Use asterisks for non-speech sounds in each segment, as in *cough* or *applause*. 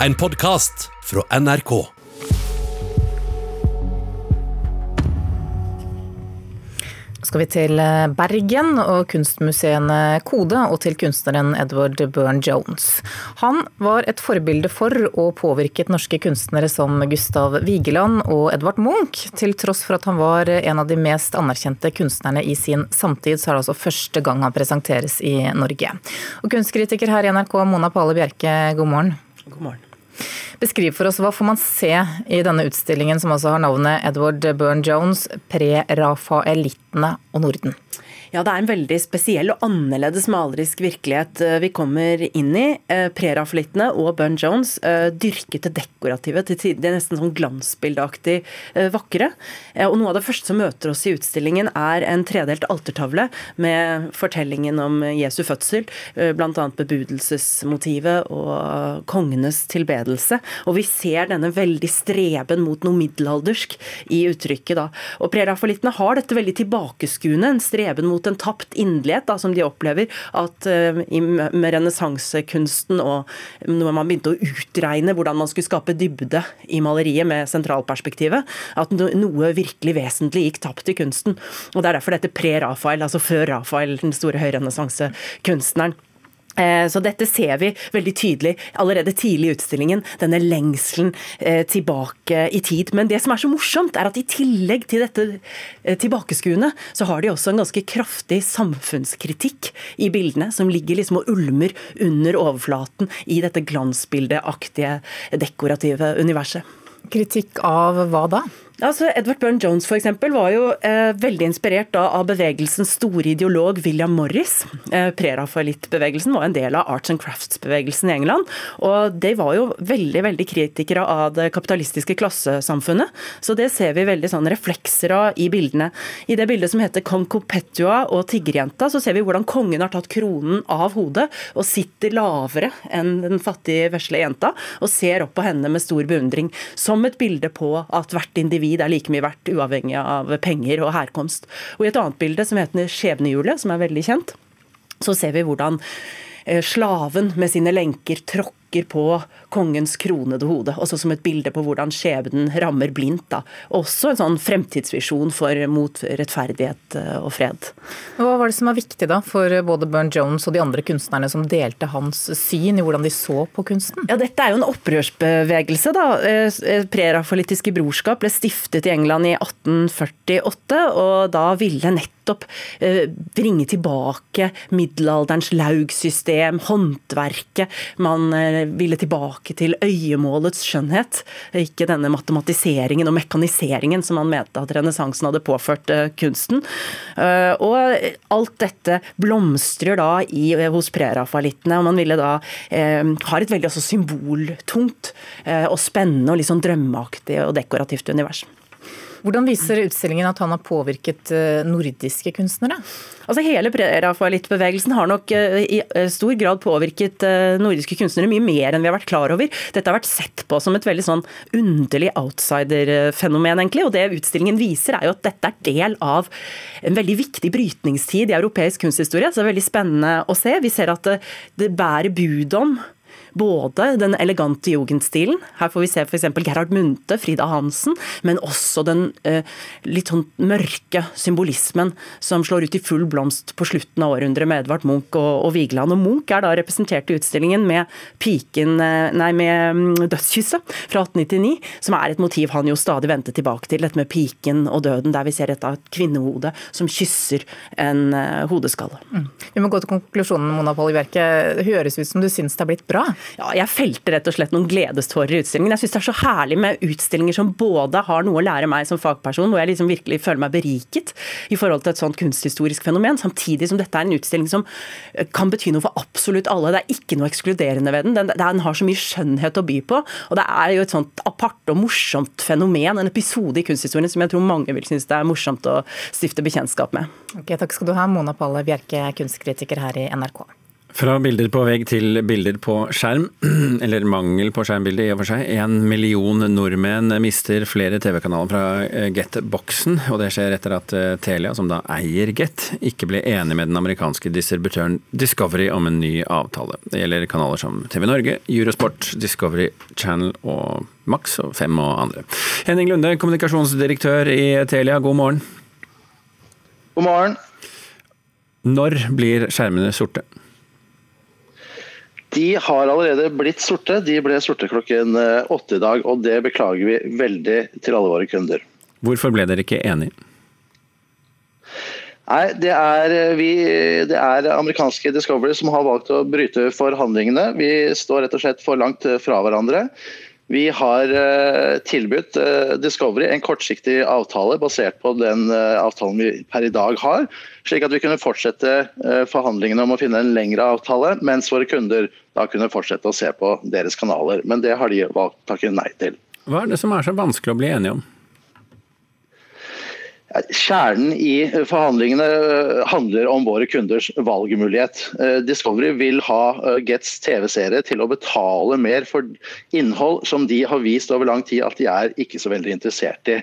En podkast fra NRK. skal vi til eh, Bergen og kunstmuseene Kode og til kunstneren Edward Burne-Jones. Han var et forbilde for og påvirket norske kunstnere som Gustav Vigeland og Edvard Munch. Til tross for at han var en av de mest anerkjente kunstnerne i sin samtid, så er det altså første gang han presenteres i Norge. Og kunstkritiker her i NRK, Mona Pale Bjerke, god morgen. God morgen. Beskriv for oss hva får man se i denne utstillingen som altså har navnet Edward Burne-Jones, pre-rafaelittene og Norden? Ja, det er en veldig spesiell og annerledes malerisk virkelighet eh, vi kommer inn i. Eh, og Bun Jones eh, dyrket det dekorative til det nesten sånn glansbildeaktig vakre. Og noe av det første som møter oss i utstillingen, er en tredelt altertavle med fortellingen om Jesu fødsel, bl.a. bebudelsesmotivet og kongenes tilbedelse. Og vi ser denne veldig streben mot noe middelaldersk i uttrykket da. Og preraffalittene har dette veldig tilbakeskuende, en streben mot en tapt inderlighet som de opplever. At uh, med renessansekunsten og når man begynte å utregne hvordan man skulle skape dybde i maleriet med sentralperspektivet, at noe virkelig vesentlig gikk tapt i kunsten. Og Det er derfor dette pre-Rafael, altså før Rafael, den store høyrenessansekunstneren. Eh, så dette ser vi veldig tydelig allerede tidlig i utstillingen, denne lengselen eh, tilbake i tid. Men det som er så morsomt, er at i tillegg til dette eh, tilbakeskuende, så har de også en ganske kraftig samfunnskritikk i bildene, som ligger liksom og ulmer under overflaten i dette glansbildeaktige, dekorative universet. Kritikk av hva da? Altså, Edward Burne Jones for eksempel, var jo eh, veldig inspirert da, av bevegelsens store ideolog William Morris. Eh, Prerafaelittbevegelsen var en del av arts and crafts-bevegelsen i England. og De var jo veldig veldig kritikere av det kapitalistiske klassesamfunnet. Så det ser vi veldig sånn reflekser av i bildene. I det bildet som heter Kong Copetua og tiggerjenta, så ser vi hvordan kongen har tatt kronen av hodet og sitter lavere enn den fattige vesle jenta, og ser opp på henne med stor beundring. Som et bilde på at hvert individ individ er like mye verdt, uavhengig av penger og herkomst. Og I et annet bilde som heter Skjebnehjulet, som er veldig kjent, så ser vi hvordan eh, slaven med sine lenker tråkker peker på kongens kronede hode. Også som et bilde på hvordan skjebnen rammer blindt. Da. Også en sånn fremtidsvisjon for, mot rettferdighet eh, og fred. Hva var det som var viktig da for både Bern Jones og de andre kunstnerne som delte hans syn i hvordan de så på kunsten? Ja, Dette er jo en opprørsbevegelse. da. Eh, Prerafolitiske brorskap ble stiftet i England i 1848, og da ville nettopp eh, bringe tilbake middelalderens laugsystem, håndverket. Man ville tilbake til øyemålets skjønnhet, ikke denne matematiseringen og mekaniseringen som han mente at renessansen hadde påført eh, kunsten. Eh, og alt dette blomstrer da i, hos prerafalittene, og man ville da eh, ha et veldig symboltungt og spennende og litt sånn drømmeaktig og dekorativt univers. Hvordan viser utstillingen at han har påvirket eh, nordiske kunstnere? Altså Hele prerafaelittbevegelsen har nok eh, i eh, stor grad påvirket nordiske kunstnere mye mer enn vi har vært klar over. Dette har vært sett på som et veldig sånn underlig outsider-fenomen, egentlig. Og det utstillingen viser, er jo at dette er del av en veldig viktig brytningstid i europeisk kunsthistorie. Så det er veldig spennende å se. Vi ser at det, det bærer bud om både den elegante jugendstilen, her får vi se f.eks. Gerhard Munthe, Frida Hansen, men også den eh, litt sånn mørke symbolismen som slår ut i full blomst på slutten av århundret med Edvard Munch og, og Vigeland. Og Munch er da representert i utstillingen med piken, eh, nei, med mm, dødskysset fra 1899, som er et motiv han jo stadig vendte tilbake til, dette med piken og døden, der vi ser et et kvinnehode som kysser en uh, hodeskalle. Mm. Vi må gå til konklusjonen, Mona Polly Bjerke. Høres ut som du syns det er blitt bra? Ja, jeg felte rett og slett noen gledestårer i utstillingen. Jeg syns det er så herlig med utstillinger som både har noe å lære meg som fagperson, hvor jeg liksom virkelig føler meg beriket i forhold til et sånt kunsthistorisk fenomen, samtidig som dette er en utstilling som eh, kan bety noe for absolutt alle. Det er ikke noe ekskluderende ved den. Den, den har så mye skjønnhet å by på. Og det er jo et sånt apart og morsomt fenomen, en episode i kunsthistorien som jeg tror mange vil synes det er morsomt å stifte bekjentskap med. Ok, Takk skal du ha, Mona Palle Bjerke, kunstkritiker her i NRK. Fra bilder på vegg til bilder på skjerm, *clears throat* eller mangel på skjermbilde i og for seg. En million nordmenn mister flere TV-kanaler fra eh, Get-boksen, og det skjer etter at eh, Telia, som da eier Get, ikke ble enig med den amerikanske distributøren Discovery om en ny avtale. Det gjelder kanaler som TV Norge, Eurosport, Discovery Channel og Max, og fem og andre. Henning Lunde, kommunikasjonsdirektør i Telia, god morgen. God morgen. Når blir skjermene sorte? De har allerede blitt sorte. De ble sorte klokken eh, åtte i dag, og det beklager vi veldig til alle våre kunder. Hvorfor ble dere ikke enige? Nei, det er, eh, vi, det er amerikanske Discovery som har valgt å bryte forhandlingene. Vi står rett og slett for langt fra hverandre. Vi har uh, tilbudt uh, Discovery en kortsiktig avtale basert på den uh, avtalen vi per i dag har, slik at vi kunne fortsette forhandlingene om å finne en lengre avtale, mens våre kunder da kunne fortsette å se på deres kanaler. Men det har de valgt takke nei til. Hva er det som er så vanskelig å bli enige om? Kjernen i forhandlingene eh, handler om våre kunders valgmulighet. Eh, Discovery vil ha eh, Gets TV-seere til å betale mer for innhold som de har vist over lang tid at de er ikke så veldig interessert i.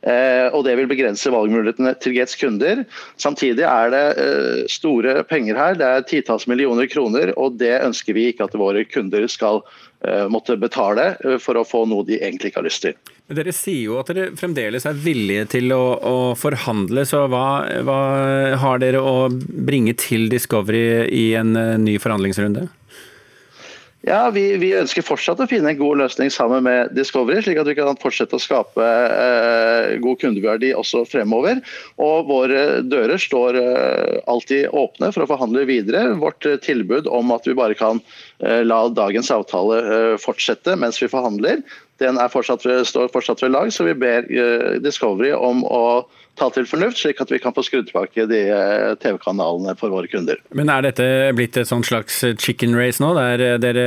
Og Det vil begrense valgmulighetene til Gets kunder. Samtidig er det store penger her, det er titalls millioner kroner, og det ønsker vi ikke at våre kunder skal måtte betale for å få noe de egentlig ikke har lyst til. Dere sier jo at dere fremdeles er villige til å, å forhandle, så hva, hva, har dere å bringe til Discovery i en ny forhandlingsrunde? Ja, vi, vi, ønsker fortsatt å finne en god løsning sammen med Discovery, slik at vi kan fortsette å skape eh, god kundeverdi også fremover. Og Våre dører står eh, alltid åpne for å forhandle videre. Vårt eh, tilbud om at vi bare kan eh, la dagens avtale eh, fortsette mens vi forhandler, den fortsatt, står fortsatt ved lag, så vi ber eh, Discovery om å ta til fornuft, slik at vi kan få skrudd tilbake de eh, TV-kanalene for våre kunder. Men Er dette blitt et sånt slags chicken race nå, der eh, dere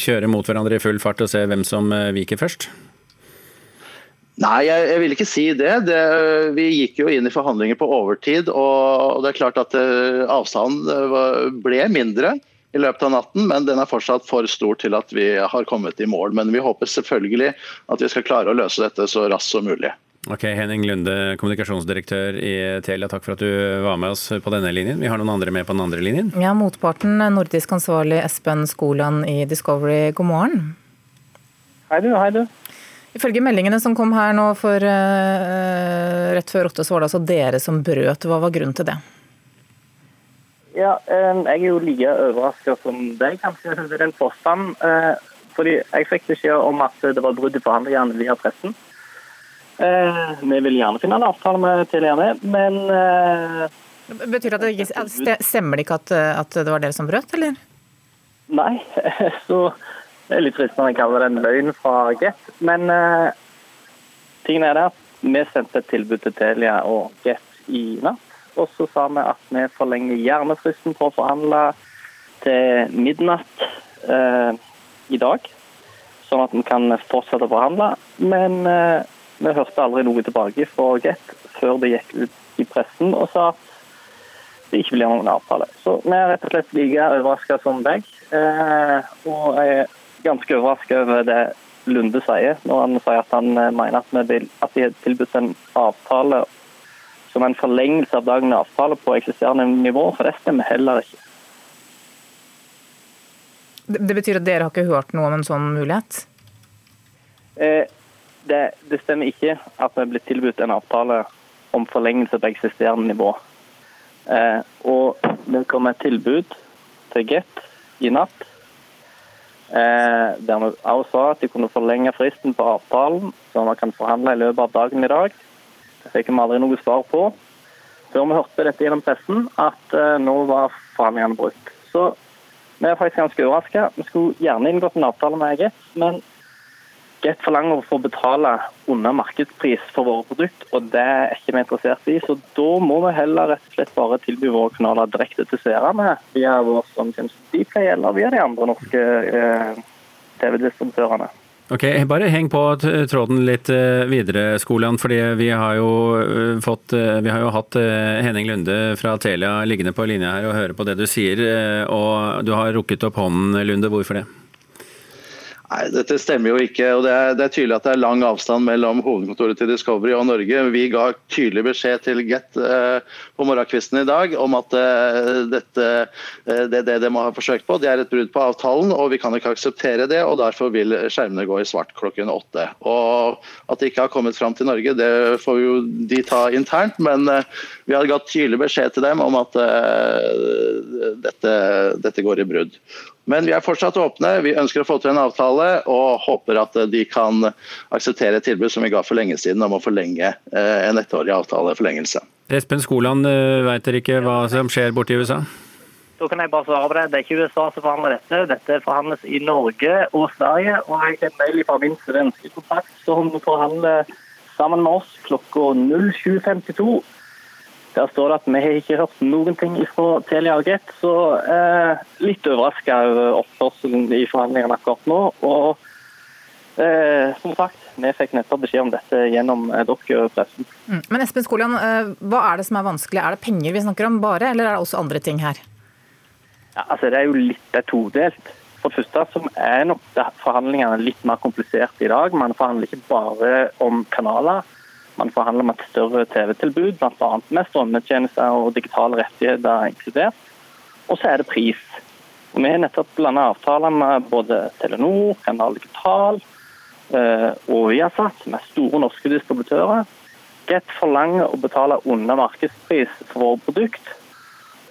kjører mot hverandre i full fart og ser hvem som viker først? Nei, jeg, jeg, vil ikke si det. det. Vi gikk jo inn i forhandlinger på overtid, og det er klart at avstanden ble mindre i løpet av natten, men den er fortsatt for stor til at vi har kommet i mål. Men vi håper selvfølgelig at vi skal klare å løse dette så raskt som mulig. Ok, Henning Lunde, kommunikasjonsdirektør i Telia, takk for at du var med oss på denne linjen. Vi har noen andre med på den andre linjen. Ja, Motparten, nordisk ansvarlig Espen Skoland i Discovery, god morgen. Hei du, hei du. Ifølge meldingene som kom her nå for uh, rett før åtte, så var det altså dere som brøt. Hva var grunnen til det? Ja, jeg er jo like overraska som deg, kanskje, over den forstand. Eh, fordi jeg fikk beskjed om at det var brudd i forhandlingene via pressen. Eh, vi vil gjerne finne en avtale med TLRD, men eh, Betyr det at det Stemmer det ikke at, at det var dere som brøt, eller? Nei, *laughs* så det er litt fristende å kalle det en løgn fra Get. Men tingen er det at vi sendte et tilbud til Telia og Get i natt. Og så sa vi at vi forlenger hjernefristen på å forhandle til midnatt eh, i dag. Sånn at vi kan fortsette å forhandle. Men eh, vi hørte aldri noe tilbake fra Get før det gikk ut i pressen og sa at det ikke blir noen avtale. Så vi er rett og slett like overraska som deg. Eh, og jeg er ganske overraska over det Lunde sier, når han sier at han eh, mener at, vi vil, at de har tilbudt en avtale som en forlengelse av dagens avtale på eksisterende nivå, for det stemmer heller ikke. Det betyr at dere har ikke hørt noe om en sånn mulighet? Eh, det, det, stemmer ikke at vi er blitt tilbudt en avtale om forlengelse på eksisterende nivå. Eh, og det kom et tilbud til Get i natt eh, der vi også sa at de kunne forlenge fristen på avtalen, så vi kan forhandle i løpet av dagen i dag. Det fikk vi aldri noe svar på før vi hørte dette gjennom pressen, at eh, nå var forhandlingene brutt. Så vi er faktisk ganske overraska. Vi skulle gjerne inngått en avtale med Get, men Get forlanger å få betale under markedspris for våre produkter, og det er ikke vi interessert i. Så da må vi heller rett og slett bare tilby våre kanaler direkte til seerne via vår strømtjeneste Dplay eller via de andre norske eh, TV-distributørene. Ok, Bare heng på tråden litt eh, videre, Skolan. fordi vi har jo, eh, fått, eh, vi har jo hatt Henning Lunde fra Telia liggende på linja her og høre på det du sier. Og du har rukket opp hånden, Lunde. Hvorfor det? Nei, Dette stemmer jo ikke. og det er, det er, tydelig at det er lang avstand mellom hovedkontoret til Discovery og Norge. Vi ga tydelig beskjed til Get eh, på morgenkvisten i dag om at eh, dette, eh, det, det de må ha forsøkt på, det er et brudd på avtalen, og vi kan ikke akseptere det. og Derfor vil skjermene gå i svart klokken åtte. Og At de ikke har kommet fram til Norge, det får jo de ta internt. Men eh, vi har gatt tydelig beskjed til dem om at eh, dette, dette går i brudd. Men vi er fortsatt åpne. Vi ønsker å få til en avtale og håper at de kan akseptere et tilbud som vi ga for lenge siden om å forlenge eh, en ettårig avtaleforlengelse. Espen Skoland, veit vet dere ikke hva som skjer borte i USA? Da kan jeg bare svare på det. Det er ikke USA som forhandler dette. Dette forhandles i Norge og Sverige. Og jeg har en mail fra min svenske kontakt som forhandler sammen med oss klokka 07.52 der står det at vi har ikke hørt noen ting fra Telia og Get, så eh, litt overraska over oppførselen i forhandlingene akkurat nå. Og eh, som sagt, vi fikk nettopp beskjed om dette gjennom dere dere pressen. Mm. Men Espen Skolian, eh, hva er det som er vanskelig? Er det penger vi snakker om bare, eller er det også andre ting her? Ja, altså Det er jo litt todelt. For det første så er nok forhandlingene litt mer kompliserte i dag. Man forhandler ikke bare om kanaler man forhandler om et større TV-tilbud, bl.a. med strømmetjenester og digitale rettigheter inkludert. Og så er det pris. Og vi har nettopp landa avtaler med både Telenor, Kanal Digital eh, og Viasat, med store norske distributører. Get forlanger å betale under markedspris for vårt produkt.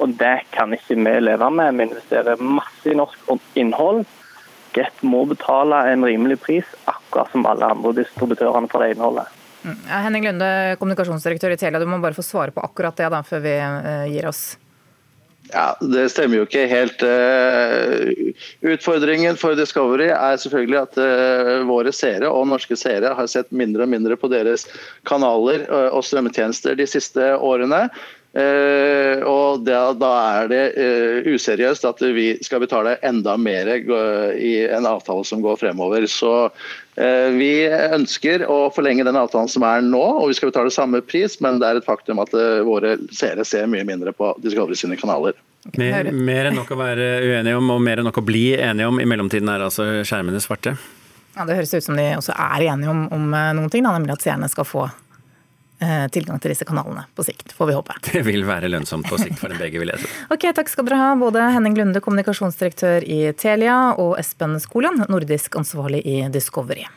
Og det kan ikke vi leve med. Vi investerer masse i norsk innhold. Get må betale en rimelig pris, akkurat som alle andre distributørene for det innholdet. Henning Lunde, kommunikasjonsdirektør i Telia, du må bare få svare på akkurat det da, før vi uh, gir oss. Ja, Det stemmer jo ikke helt. Uh, utfordringen for Discovery er selvfølgelig at uh, våre seere og norske seere har sett mindre og mindre på deres kanaler og strømmetjenester de siste årene. Og da, er det useriøst at vi skal betale enda mer i en avtale som går fremover. Så vi ønsker å forlenge den avtalen som er nå, og vi skal betale samme pris, men det er et faktum at våre seere ser mye mindre på Discovery sine kanaler. Mer, mer enn nok å være uenige om, og mer enn nok å bli enige om. I mellomtiden er altså skjermene svarte. Ja, Det høres ut som de også er enige om, om noen ting, da, nemlig at seerne skal få Eh, tilgang til disse kanalene på sikt, får vi håpe. Det vil være lønnsomt på sikt for dem begge, vil jeg tro. *laughs* ok, Takk skal dere ha, både Henning Lunde, kommunikasjonsdirektør i Telia, og Espen Skoland, nordisk ansvarlig i Discovery.